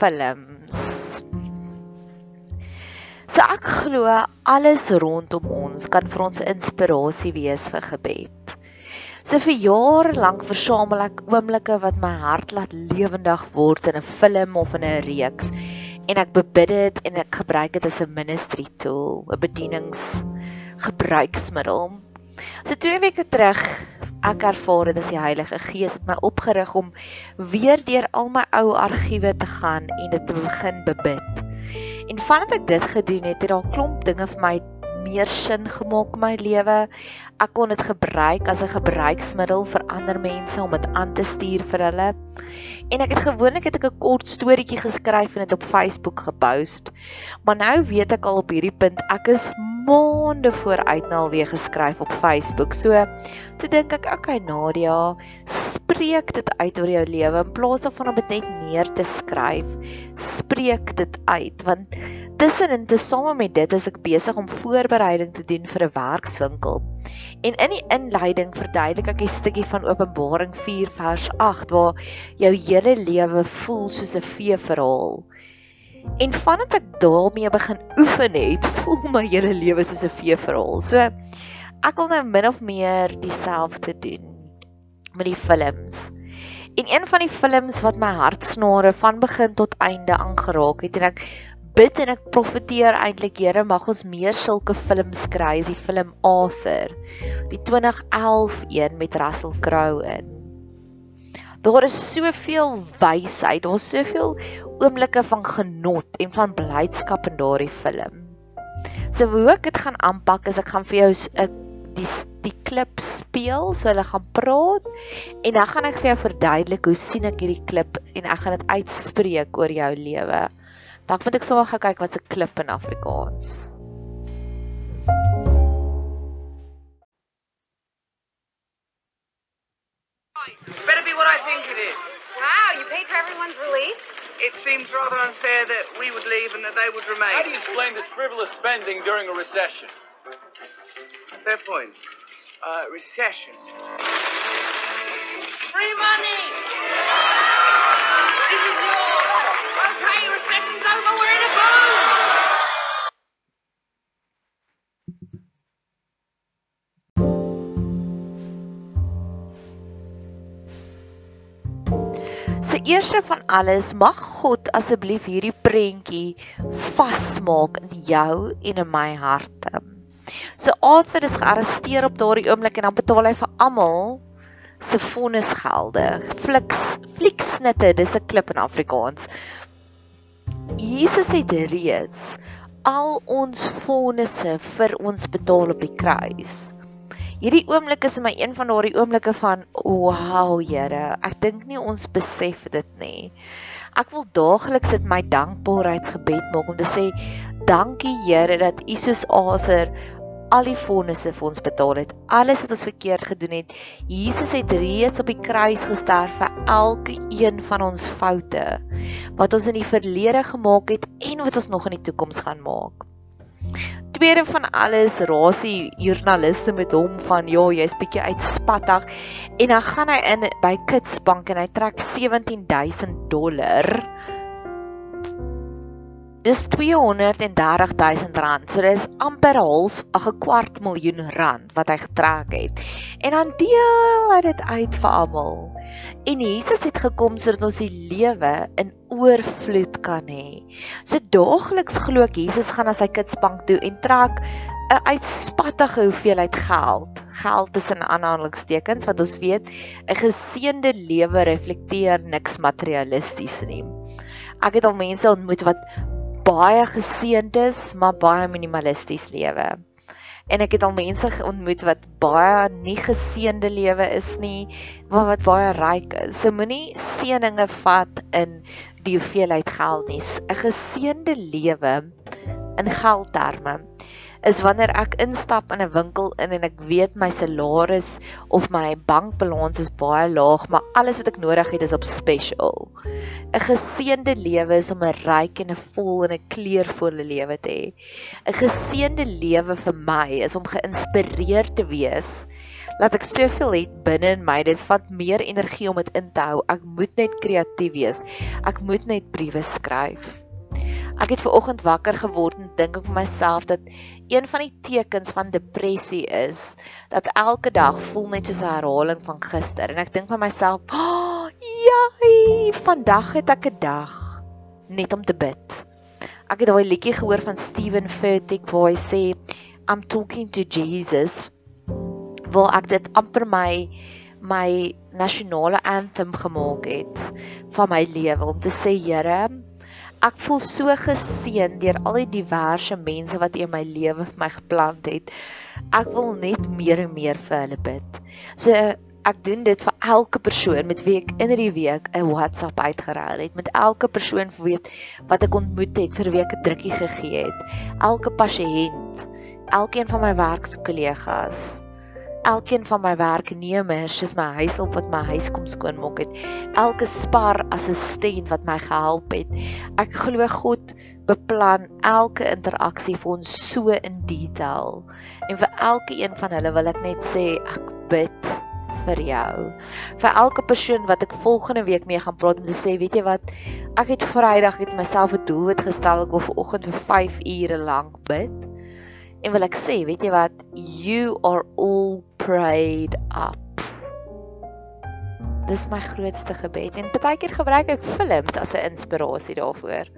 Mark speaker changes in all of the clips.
Speaker 1: films. So ek glo alles rondom ons kan vir ons inspirasie wees vir gebed. So vir jare lank versamel ek oomblikke wat my hart laat lewendig word in 'n film of in 'n reeks en ek bebid dit en ek gebruik dit as 'n ministry tool, 'n bedienings gebruiksmiddel. So 2 weke terug ek ervaar dit as die Heilige Gees het my opgerig om weer deur al my ou argiewe te gaan en dit te begin bebid. En vandat ek dit gedoen het, het daar klomp dinge vir my meer sin gemaak in my lewe. Ek kon dit gebruik as 'n gebruiksmiddel vir ander mense om dit aan te stuur vir hulle. En ek het gewoonlik het ek 'n kort storieetjie geskryf en dit op Facebook gepost. Maar nou weet ek al op hierdie punt ek is maande vooruit na alweer geskryf op Facebook. So, toe dink ek, okay Nadia, spreek dit uit oor jou lewe in plaas daarvan om dit net neer te skryf. Spreek dit uit want tussenin te same met dit is ek besig om voorbereiding te doen vir 'n werkswinkel. En in die inleiding verduidelik ek 'n stukkie van Openbaring 4 vers 8 waar jou hele lewe voel soos 'n vee verhaal. En vandat ek daarmee begin oefen het, voel my hele lewe soos 'n vee verhaal. So ek wil nou min of meer dieselfde doen met die films. En een van die films wat my hartsnare van begin tot einde aangeraak het en ek bid en ek profeteer eintlik Here mag ons meer sulke films kry as die film Arthur die 2011 een met Russell Crowe in Daar is soveel wysheid, daar's soveel oomblikke van genot en van blydskap in daardie film. So hoe ek dit gaan aanpak is ek gaan vir jou 'n die die klip speel, so hulle gaan praat en dan gaan ek vir jou verduidelik hoe sien ek hierdie klip en ek gaan dit uitspreek oor jou lewe. Dan moet ek sommer gaan kyk wat se klip in Afrikaans.
Speaker 2: Better be what I think it is.
Speaker 3: Wow, you paid for everyone's release?
Speaker 2: It seems rather unfair that we would leave and that they would remain.
Speaker 4: How do you explain this frivolous spending during a recession?
Speaker 2: Fair point. Uh, recession.
Speaker 3: Free money!
Speaker 1: Eerste van alles mag God asseblief hierdie prentjie vasmaak in jou en in my harte. So Arthur is gearresteer op daardie oomblik en dan betaal hy vir almal se vonnisgelde. Fliks flieksnitte, dis 'n klip in Afrikaans. Jesus het reeds al ons vonnisse vir ons betaal op die kruis. Hierdie oomblik is vir my een van daardie oomblikke van wow Here, ek dink nie ons besef dit nie. Ek wil daagliks dit my dankbaarheidsgebed maak om te sê dankie Here dat U soos Aser al die fondse vir ons betaal het. Alles wat ons verkeerd gedoen het. Jesus het reeds op die kruis gesterf vir elke een van ons foute wat ons in die verlede gemaak het en wat ons nog in die toekoms gaan maak. Tweede van alles rasie joernaliste met hom van ja, jy's bietjie uitspattig en dan gaan hy in by Kitsbank en hy trek 17000 dollar Dis 230 000 rand. So dis amper half 'n kwart miljoen rand wat hy getrek het. En dan deel hy dit uit vir almal. En Jesus het gekom sodat ons die lewe in oorvloed kan hê. So daagliks glo ek Jesus gaan na sy kitsbank toe en trek 'n uitspattige hoeveelheid geld. Geld tussen aanhalingstekens want ons weet 'n geseënde lewe reflekteer niks materialisties nie. Ek het al mense ontmoet wat baie geseënd is, maar baie minimalisties lewe. En ek het al mense ontmoet wat baie nie geseënde lewe is nie, maar wat baie ryk is. So moenie seëninge vat in die hoeveelheid geld nie. 'n Geseënde lewe in geldterme is wanneer ek instap in 'n winkel in en ek weet my salaris of my bankbalans is baie laag, maar alles wat ek nodig het is op special. 'n Geseënde lewe is om 'n ryk en 'n vol en 'n kleurvolle lewe te hê. 'n Geseënde lewe vir my is om geïnspireerd te wees. Laat ek soveel het binne in my, dit vat meer energie om dit in te hou. Ek moet net kreatief wees. Ek moet net briewe skryf. Ek het ver oggend wakker geword en dink ek vir myself dat een van die tekens van depressie is dat elke dag voel net soos 'n herhaling van gister en ek dink vir myself, "Oh, jai, vandag het ek 'n dag net om te bid." Ek het daai liedjie gehoor van Steven Furtick waar hy sê, "I'm talking to Jesus." Waar ek dit amper my my nasionale anthem gemaak het van my lewe om te sê, Here, Ek voel so geseën deur al die diverse mense wat in my lewe vir my geplant het. Ek wil net meer en meer vir hulle bid. So ek doen dit vir elke persoon met wie ek in hierdie week 'n WhatsApp uitgeruil het, met elke persoon weet wat ek ontmoet het vir wie ek 'n drukkie gegee het, elke pasiënt, elkeen van my werkskollegas elkeen van my werknemers, soos my huishulp wat my huis kom skoonmaak het, elke spar assistent wat my gehelp het. Ek glo God beplan elke interaksie vir ons so in detail. En vir elke een van hulle wil ek net sê ek bid vir jou. Vir elke persoon wat ek volgende week mee gaan praat om te sê, weet jy wat? Ek het Vrydag het myself 'n doel gestel ek wil vanoggend vir 5 ure lank bid. En wil ek sê, weet jy wat? You are all prayed up. Dis my grootste gebed en baie keer gebruik ek films as 'n inspirasie daarvoor.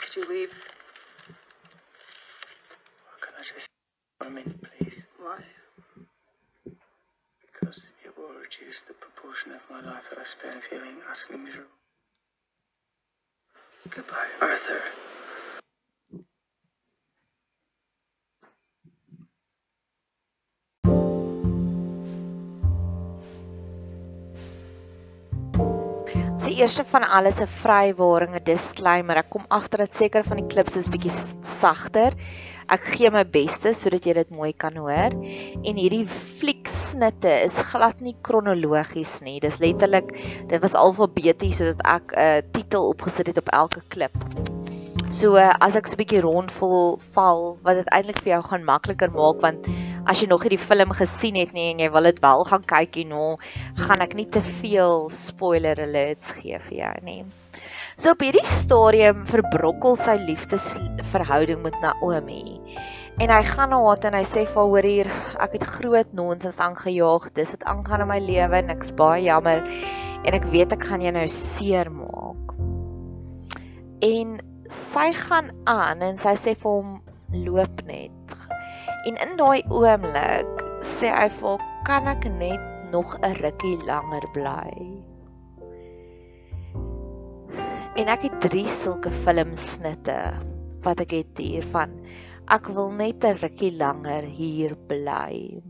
Speaker 2: Could you leave?
Speaker 5: Can I just for a minute, please?
Speaker 2: Why?
Speaker 5: Because it will reduce the proportion of my life that I spend feeling utterly miserable. Goodbye, Arthur.
Speaker 1: Se eerste van alles 'n vrywaring, 'n disclaimer. Ek kom agter dat seker van die klips is bietjie sagter. Ek gee my beste sodat jy dit mooi kan hoor. En hierdie flieksnitte is glad nie kronologies nie. Dis letterlik dit was alfabeties sodat ek 'n uh, titel opgesit het op elke klip. So uh, as ek so 'n bietjie rondvol val, wat dit eintlik vir jou gaan makliker maak want as jy nog nie die film gesien het nie en jy wil dit wel gaan kyk en nou gaan ek nie te veel spoiler alerts gee vir jou nie. So op hierdie stadium verbrokkel sy liefdesverhouding met Naomi. En hy gaan na haar en hy sê vir hoor hier, ek het groot nonsens aangejaag. Dis wat aangaan in my lewe en ek's baie jammer en ek weet ek gaan jou nou seermaak. En sy gaan aan en sy sê vir hom loop net. En in daai oomblik sê hy vir haar, "Kan ek net nog 'n rukkie langer bly?" En ek het drie sulke filmsnitte wat ek het hiervan. Ek wil net 'n rukkie langer hier bly.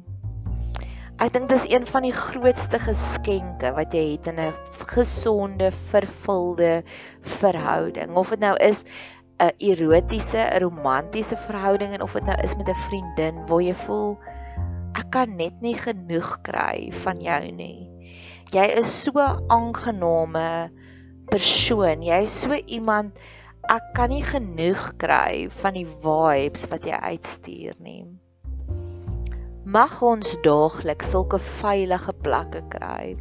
Speaker 1: Ek dink dis een van die grootste geskenke wat jy het in 'n gesonde, vervulde verhouding. Of dit nou is 'n erotiese, 'n romantiese verhouding en of dit nou is met 'n vriendin waar jy voel ek kan net nie genoeg kry van jou nie. Jy is so aangename persoon. Jy is so iemand ek kan nie genoeg kry van die vibes wat jy uitstuur nie. Mag ons daagliks sulke veilige plekke kry.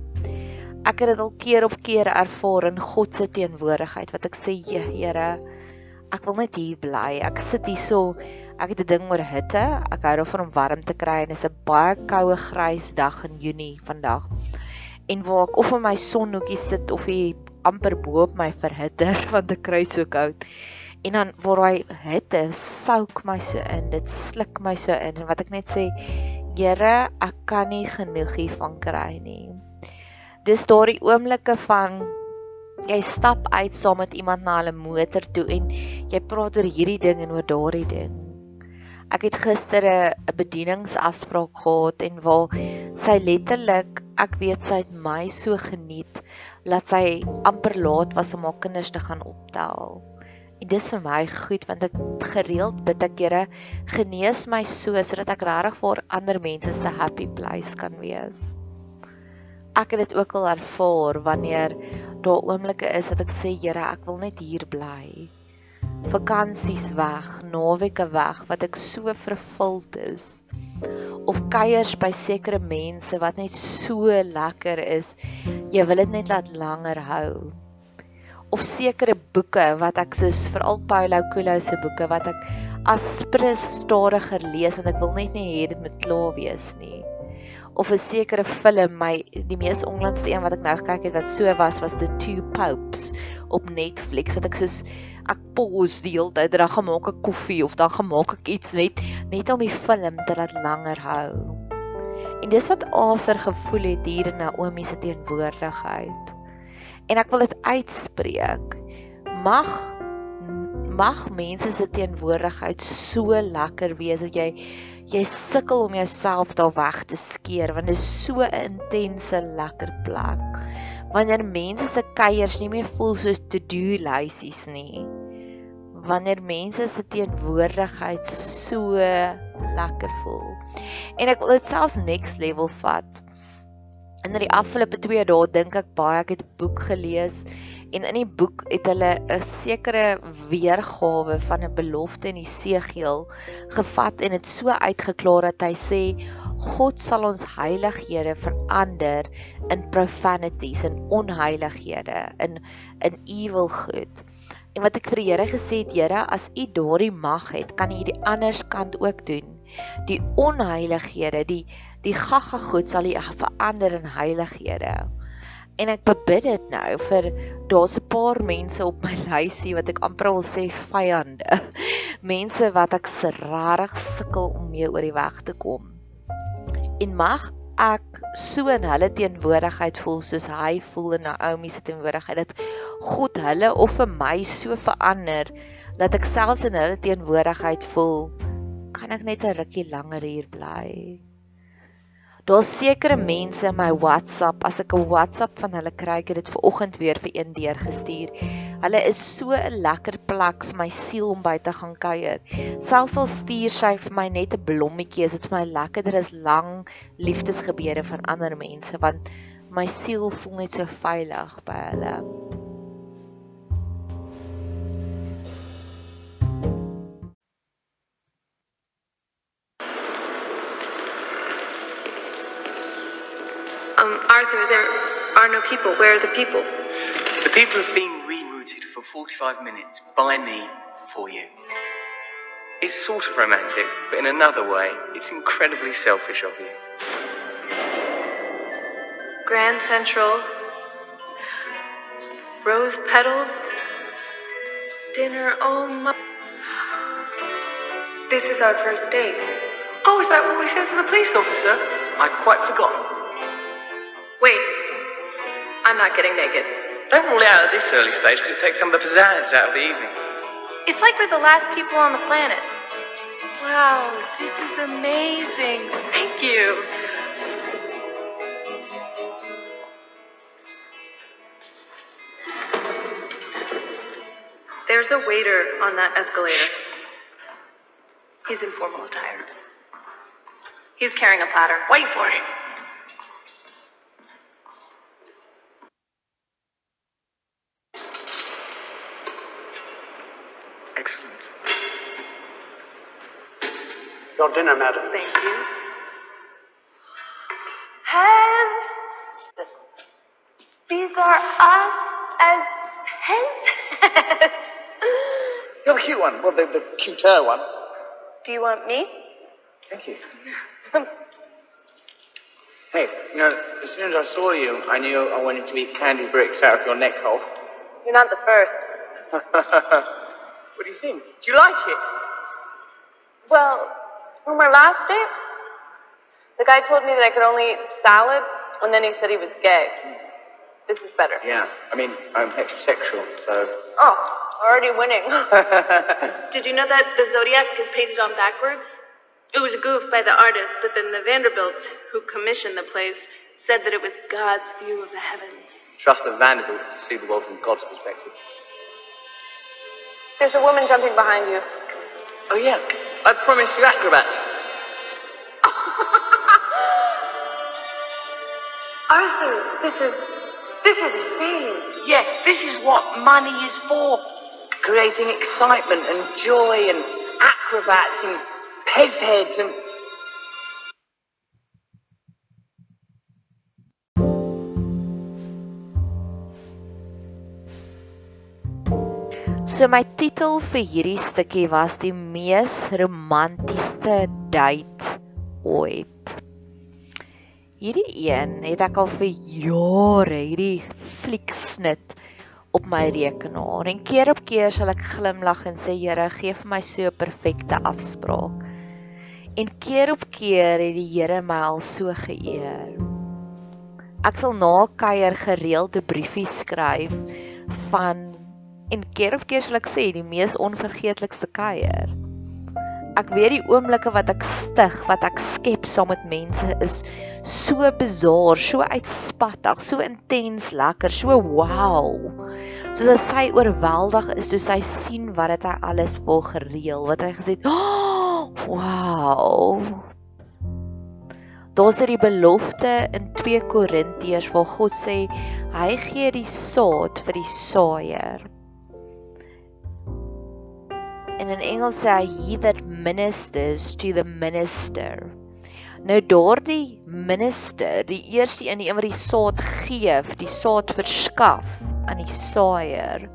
Speaker 1: Ek het dit al keer op keer ervaar in God se teenwoordigheid wat ek sê, Here, ek wil net hier bly. Ek sit hier so, ek het 'n ding oor hitte. Ek hou daarvan om warm te kry en dit is 'n baie koue grys dag in Junie vandag. En waar ek of in my sonhoekie sit of hier amper bo op my verhitter want ek kry so koud. En dan waar hy hitte souk my so in dit sluk my so in en wat ek net sê Here ek kan nie genoeg hiervan kry nie. Dis daardie oomblikke van jy stap uit saam met iemand na hulle motor toe en jy praat oor hierdie ding en oor daardie ding ek het gister 'n bedieningsafspraak gehad en waar sy letterlik ek weet sy het my so geniet dat sy amper laat was om haar kinders te gaan optel En dis vir my goed want ek gereeld bid ek Here genees my so sodat ek regtig vir ander mense se happy place kan wees. Ek het dit ook al ervaar wanneer daar oomblikke is wat ek sê Here, ek wil net hier bly. Vakansies weg, naweke weg wat ek so vervuld is. Of kuiers by sekere mense wat net so lekker is. Jy wil dit net laat langer hou of sekere boeke wat ek soos veral Paulo Coelho se boeke wat ek as sprus stadiger lees want ek wil net nie hê dit moet klaar wees nie. Of 'n sekere film, my die mees onlangste een wat ek nou gekyk het wat so was was The Two Popes op Netflix wat ek soos ek pause die hele tyd, dan gaan maak ek koffie of dan gaan maak ek iets net net om die film te laat langer hou. En dis wat Arthur gevoel het hier in Naomi se teenwoordigheid en ek wil dit uitspreek. Mag mag mense se teenwoordigheid so lekker wees dat jy jy sukkel om jouself daar weg te skeer want dit is so 'n intense lekker plek. Wanneer mense se kuiers nie meer voel soos to-do lysies nie. Wanneer mense se teenwoordigheid so lekker voel. En ek wil dit selfs next level vat in die afgelope 2 dae dink ek baie ek het 'n boek gelees en in die boek het hulle 'n sekere weergawe van 'n belofte in Esegiel gevat en dit so uitgeklaar dat hy sê God sal ons heilighede verander in profanities en onheilighede in in evil good. En wat ek vir die Here gesê het, Here, as U daardie mag het, kan U die ander kant ook doen. Die onheilighede, die die gaga goed sal U verander in heilighede. En ek bid dit nou vir daar's 'n paar mense op my lysie wat ek amper wil sê vyande. Mense wat ek se rarig sukkel om mee oor die weg te kom. En mag ek so in hulle teenwoordigheid voel soos hy voel in Naomi se teenwoordigheid dat God hulle of vir my so verander dat ek selfs in hulle teenwoordigheid voel kan ek net 'n rukkie langer hier bly. Daar's sekere mense in my WhatsApp, as ek 'n WhatsApp van hulle kry, ek het dit ver oggend weer vir een deur gestuur. Hulle is so 'n lekker plek vir my siel om by te gaan kuier. Selfs al stuur sy vir my net 'n blommetjie, is dit vir my lekkerder as lang liefdesgebede van ander mense want my siel voel net so veilig by hulle.
Speaker 2: Arthur, there are no people. Where are the people?
Speaker 5: The people have been rerouted for 45 minutes by me for you. It's sort of romantic, but in another way, it's incredibly selfish of you.
Speaker 2: Grand Central. Rose petals. Dinner. Oh my. This is our first date.
Speaker 5: Oh, is that what we said to the police officer? I'd quite forgotten.
Speaker 2: I'm not getting naked.
Speaker 5: Don't rule it out at this early stage because it takes some of the pizzazz out of the evening.
Speaker 2: It's like we're the last people on the planet. Wow, this is amazing. Thank you. There's a waiter on that escalator. He's in formal attire. He's carrying a platter.
Speaker 5: Wait for it.
Speaker 6: Your dinner, madam.
Speaker 2: Thank you. Pez. These are us as Pez.
Speaker 6: You're the cute one. Well, the, the cuter one.
Speaker 2: Do you want me?
Speaker 6: Thank you. hey, you know, as soon as I saw you, I knew I wanted to eat candy bricks out of your neck hole.
Speaker 2: You're not the first.
Speaker 6: what do you think? Do you like it?
Speaker 2: Well, on my last date, the guy told me that I could only eat salad, and then he said he was gay. This is better.
Speaker 6: Yeah. I mean, I'm heterosexual, so.
Speaker 2: Oh, already winning. Did you know that the zodiac is painted on backwards? It was a goof by the artist, but then the Vanderbilts, who commissioned the place, said that it was God's view of the heavens.
Speaker 6: Trust the Vanderbilts to see the world from God's perspective.
Speaker 2: There's a woman jumping behind you.
Speaker 6: Oh, yeah. I promised you acrobats.
Speaker 2: Arthur, this is this is insane.
Speaker 6: Yeah, this is what money is for. Creating excitement and joy and acrobats and pez heads and.
Speaker 1: So my titel vir hierdie stukkie was die mees romantiese date ooit. Hierdie een het ek al vir jare hierdie flieksnit op my rekenaar en keer op keer sal ek glimlag en sê Here gee vir my so 'n perfekte afspraak. En keer op keer het die Here my al so geëer. Ek sal na kuier gereelde briefies skryf van en keer op keer sal ek sê die mees onvergeetlikste kuier. Ek weet die oomblikke wat ek stig, wat ek skep saam met mense is so bizar, so uitspattig, so intens lekker, so wow. Soos as sy oorweldig is toe sy sien wat dit hy alles vol gereël, wat hy gesê het, oh, wow. Daar's hierdie belofte in 2 Korintiërs waar God sê hy gee die saad vir die saaier. En in Engels sê hy he that ministers to the minister. Nou daardie minister, die eerste een, die een wat die saad gee, die saad verskaf aan die saaier.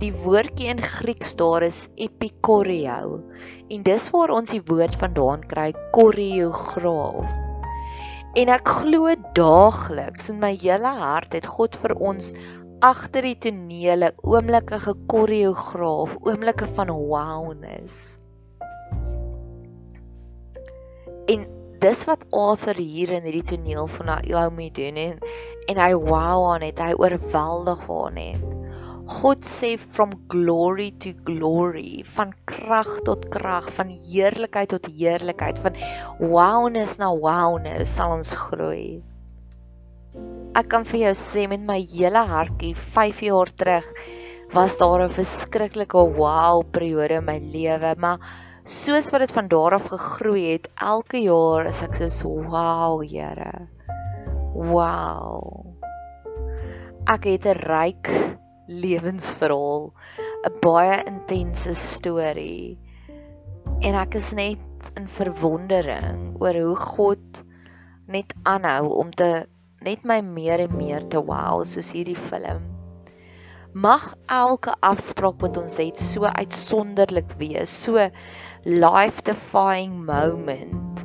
Speaker 1: Die woordjie in Grieks daar is epikorio en dis waar ons die woord vandaan kry, koreograaf. En ek glo daagliks in my hele hart het God vir ons agter die tonele oomblikke gekoreograaf, oomblikke van wowness. En dis wat Arthur hier in hierdie toneel van Naomi doen en en hy wow aan het, hy oorweldig aan het. God sê from glory to glory, van krag tot krag, van heerlikheid tot heerlikheid, van wowness na wowness sal ons groei. Ek kan vir jou sê met my hele hartjie 5 jaar terug was daar 'n verskriklike wow periode in my lewe, maar soos wat dit van daar af gegroei het, elke jaar is ek so wow, Here. Wow. Ek het 'n ryk lewensverhaal, 'n baie intense storie. En ek is net in verwondering oor hoe God net aanhou om te net my meer en meer te wow soos hierdie film. Mag elke afspraak wat ons het so uitsonderlik wees, so life-defying moment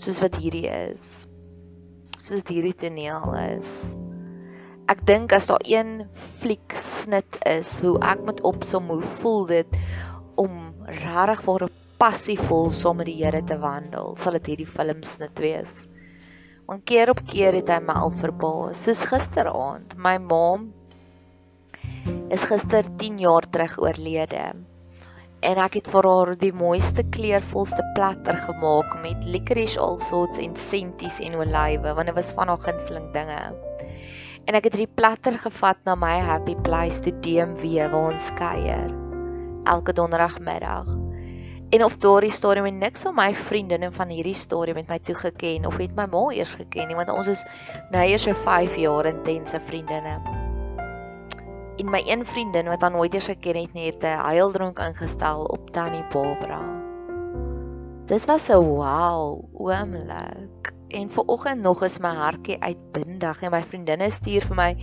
Speaker 1: soos wat hierdie is. Soos hierdie toneel is. Ek dink as daar een fliek snit is hoe ek moet opsom hoe voel dit om regtig 'n passievol saam met die Here te wandel, sal dit hierdie film snit wees. Want keer op keer het hy my al verbaas. Soos gisteraand, my ma is gister 10 jaar terug oorlede. En ek het vir haar die mooiste kleurvolste platter gemaak met licorice all sorts en senties en olywe want dit was van haar gunsteling dinge. En ek het hierdie platter gevat na my happy place te DMW waar ons kuier elke donderdagmiddag. En op daardie stadium het niks van my vriendinne van hierdie storie met my toe geken of het my ma eers geken nie want ons is nou eers so 5 jaar intense vriendinne. En my een vriendin wat haar nooit eers geken het nie, het 'n huildronk ingestel op Tannie Barbara. Dit was 'n wow oomblik. En ver oggend nog is my hartjie uitbindig en my vriendinne stuur vir my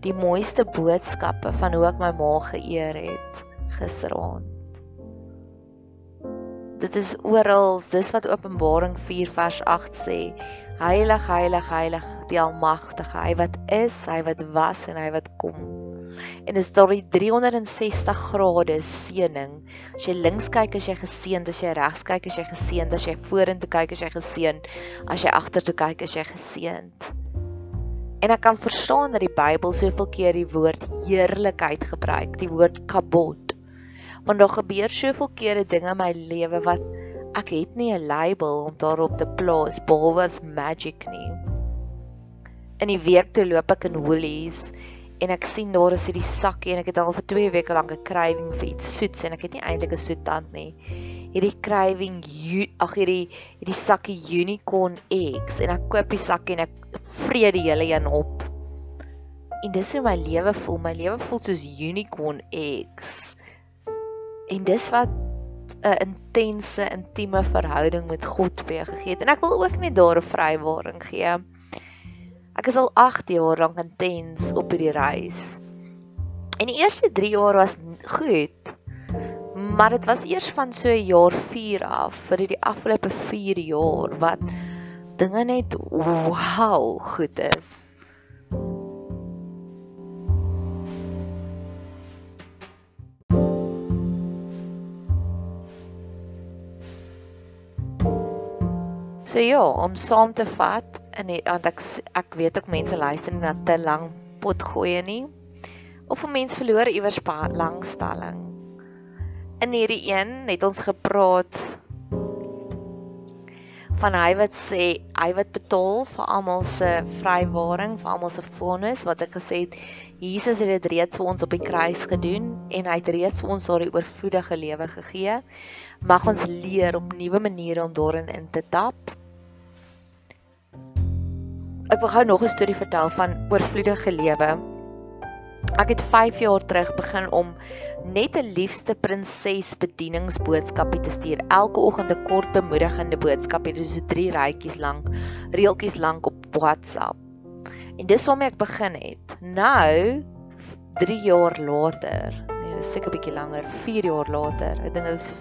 Speaker 1: die mooiste boodskappe van hoe ek my ma geëer het gisteraand. Dit is oral, dis wat Openbaring 4 vers 8 sê. Heilig, heilig, heilig, die Almagtige, hy wat is, hy wat was en hy wat kom. En dis daar die 360 grade seëning. As jy links kyk, as jy geseënd, as jy regs kyk, as jy geseënd, as jy vorentoe kyk, as jy geseënd, as jy agtertoe kyk, as jy geseënd. En ek kan verstaan dat die Bybel soveel keer die woord heerlikheid gebruik, die woord kabod want daar gebeur soveel kere dinge in my lewe wat ek het nie 'n label om daarop te plaas behalwe as magic nie. In die week toe loop ek in Woolies en ek sien daar is hierdie sakkie en ek het al vir 2 weke lank 'n craving vir iets soets en ek het nie eintlik 'n soet tand nie. Hierdie craving ag hierdie hierdie sakkie unicorn eggs en ek koop die sakkie en ek vreet die hele een op. En dis hoe my lewe voel. My lewe voel soos unicorn eggs. En dis wat 'n intense, intieme verhouding met God vir jou gegee het. En ek wil ook net daar 'n vrywaring gee. Ek is al 8 jaar lank intens op hierdie reis. En die eerste 3 jaar was goed. Maar dit was eers van so jaar 4 af vir die afgelope 4 jaar wat dinge net wow goed is. So ja, om saam te vat en want ek ek weet ook mense luister nie na te lank pot gooi nie. Of 'n mens verloor iewers langstelling. In hierdie een het ons gepraat van hy wat sê hy wat betaal vir almal se vrywaring, vir almal se vonnis wat ek gesê het Jesus het dit reeds vir ons op die kruis gedoen en hy het reeds vir ons daardie oorvloedige lewe gegee. Mag ons leer op nuwe maniere om daarin in te tap Ek wil gou nog 'n storie vertel van oorvloedige lewe. Ek het 5 jaar terug begin om net 'n liefste prinses bedieningsboodskapie te stuur. Elke oggend 'n kort bemoedigende boodskapie, dis so 3 rytjies lank, reeltjies lank op WhatsApp. En dis waarmee ek begin het. Nou 3 jaar later, nee, seker 'n bietjie langer, 4 jaar later. Ek dink dit is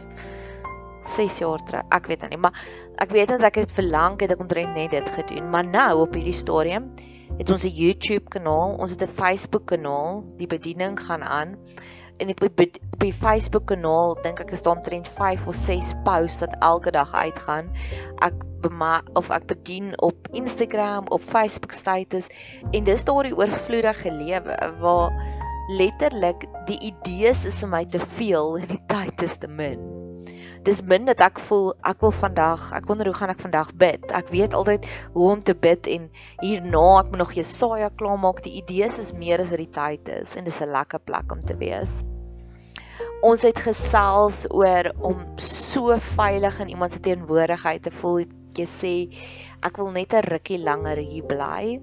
Speaker 1: 6 jaar terug. Ek weet nou nie, maar ek weet net ek het verlang het ek omtrent net dit gedoen, maar nou op hierdie stadium het ons 'n YouTube kanaal, ons het 'n Facebook kanaal, die bediening gaan aan. En ek op die Facebook kanaal dink ek is daar omtrent 5 of 6 posts wat elke dag uitgaan. Ek of ek bedien op Instagram, op Facebook status en dis daardie oorvloedige lewe waar letterlik die idees is vir my te veel en die tyd is te min dis min dat ek voel ek wil vandag, ek wonder hoe gaan ek vandag bid. Ek weet altyd hoe om te bid en hierna ek moet nog Jesaja klaarmaak. Die idees is meer as wat die tyd is en dis 'n lekker plek om te wees. Ons het gesels oor om so veilig in iemand se teenwoordigheid te voel. Jy sê ek wil net 'n rukkie langer hier bly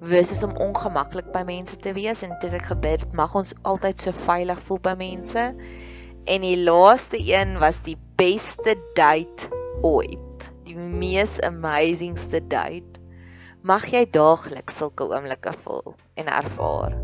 Speaker 1: versus om ongemaklik by mense te wees en dit ek gebid mag ons altyd so veilig voel by mense en die laaste een was die beste date ooit. Die mees amazingste date. Mag jy daagliks sulke oomblikke voel en ervaar.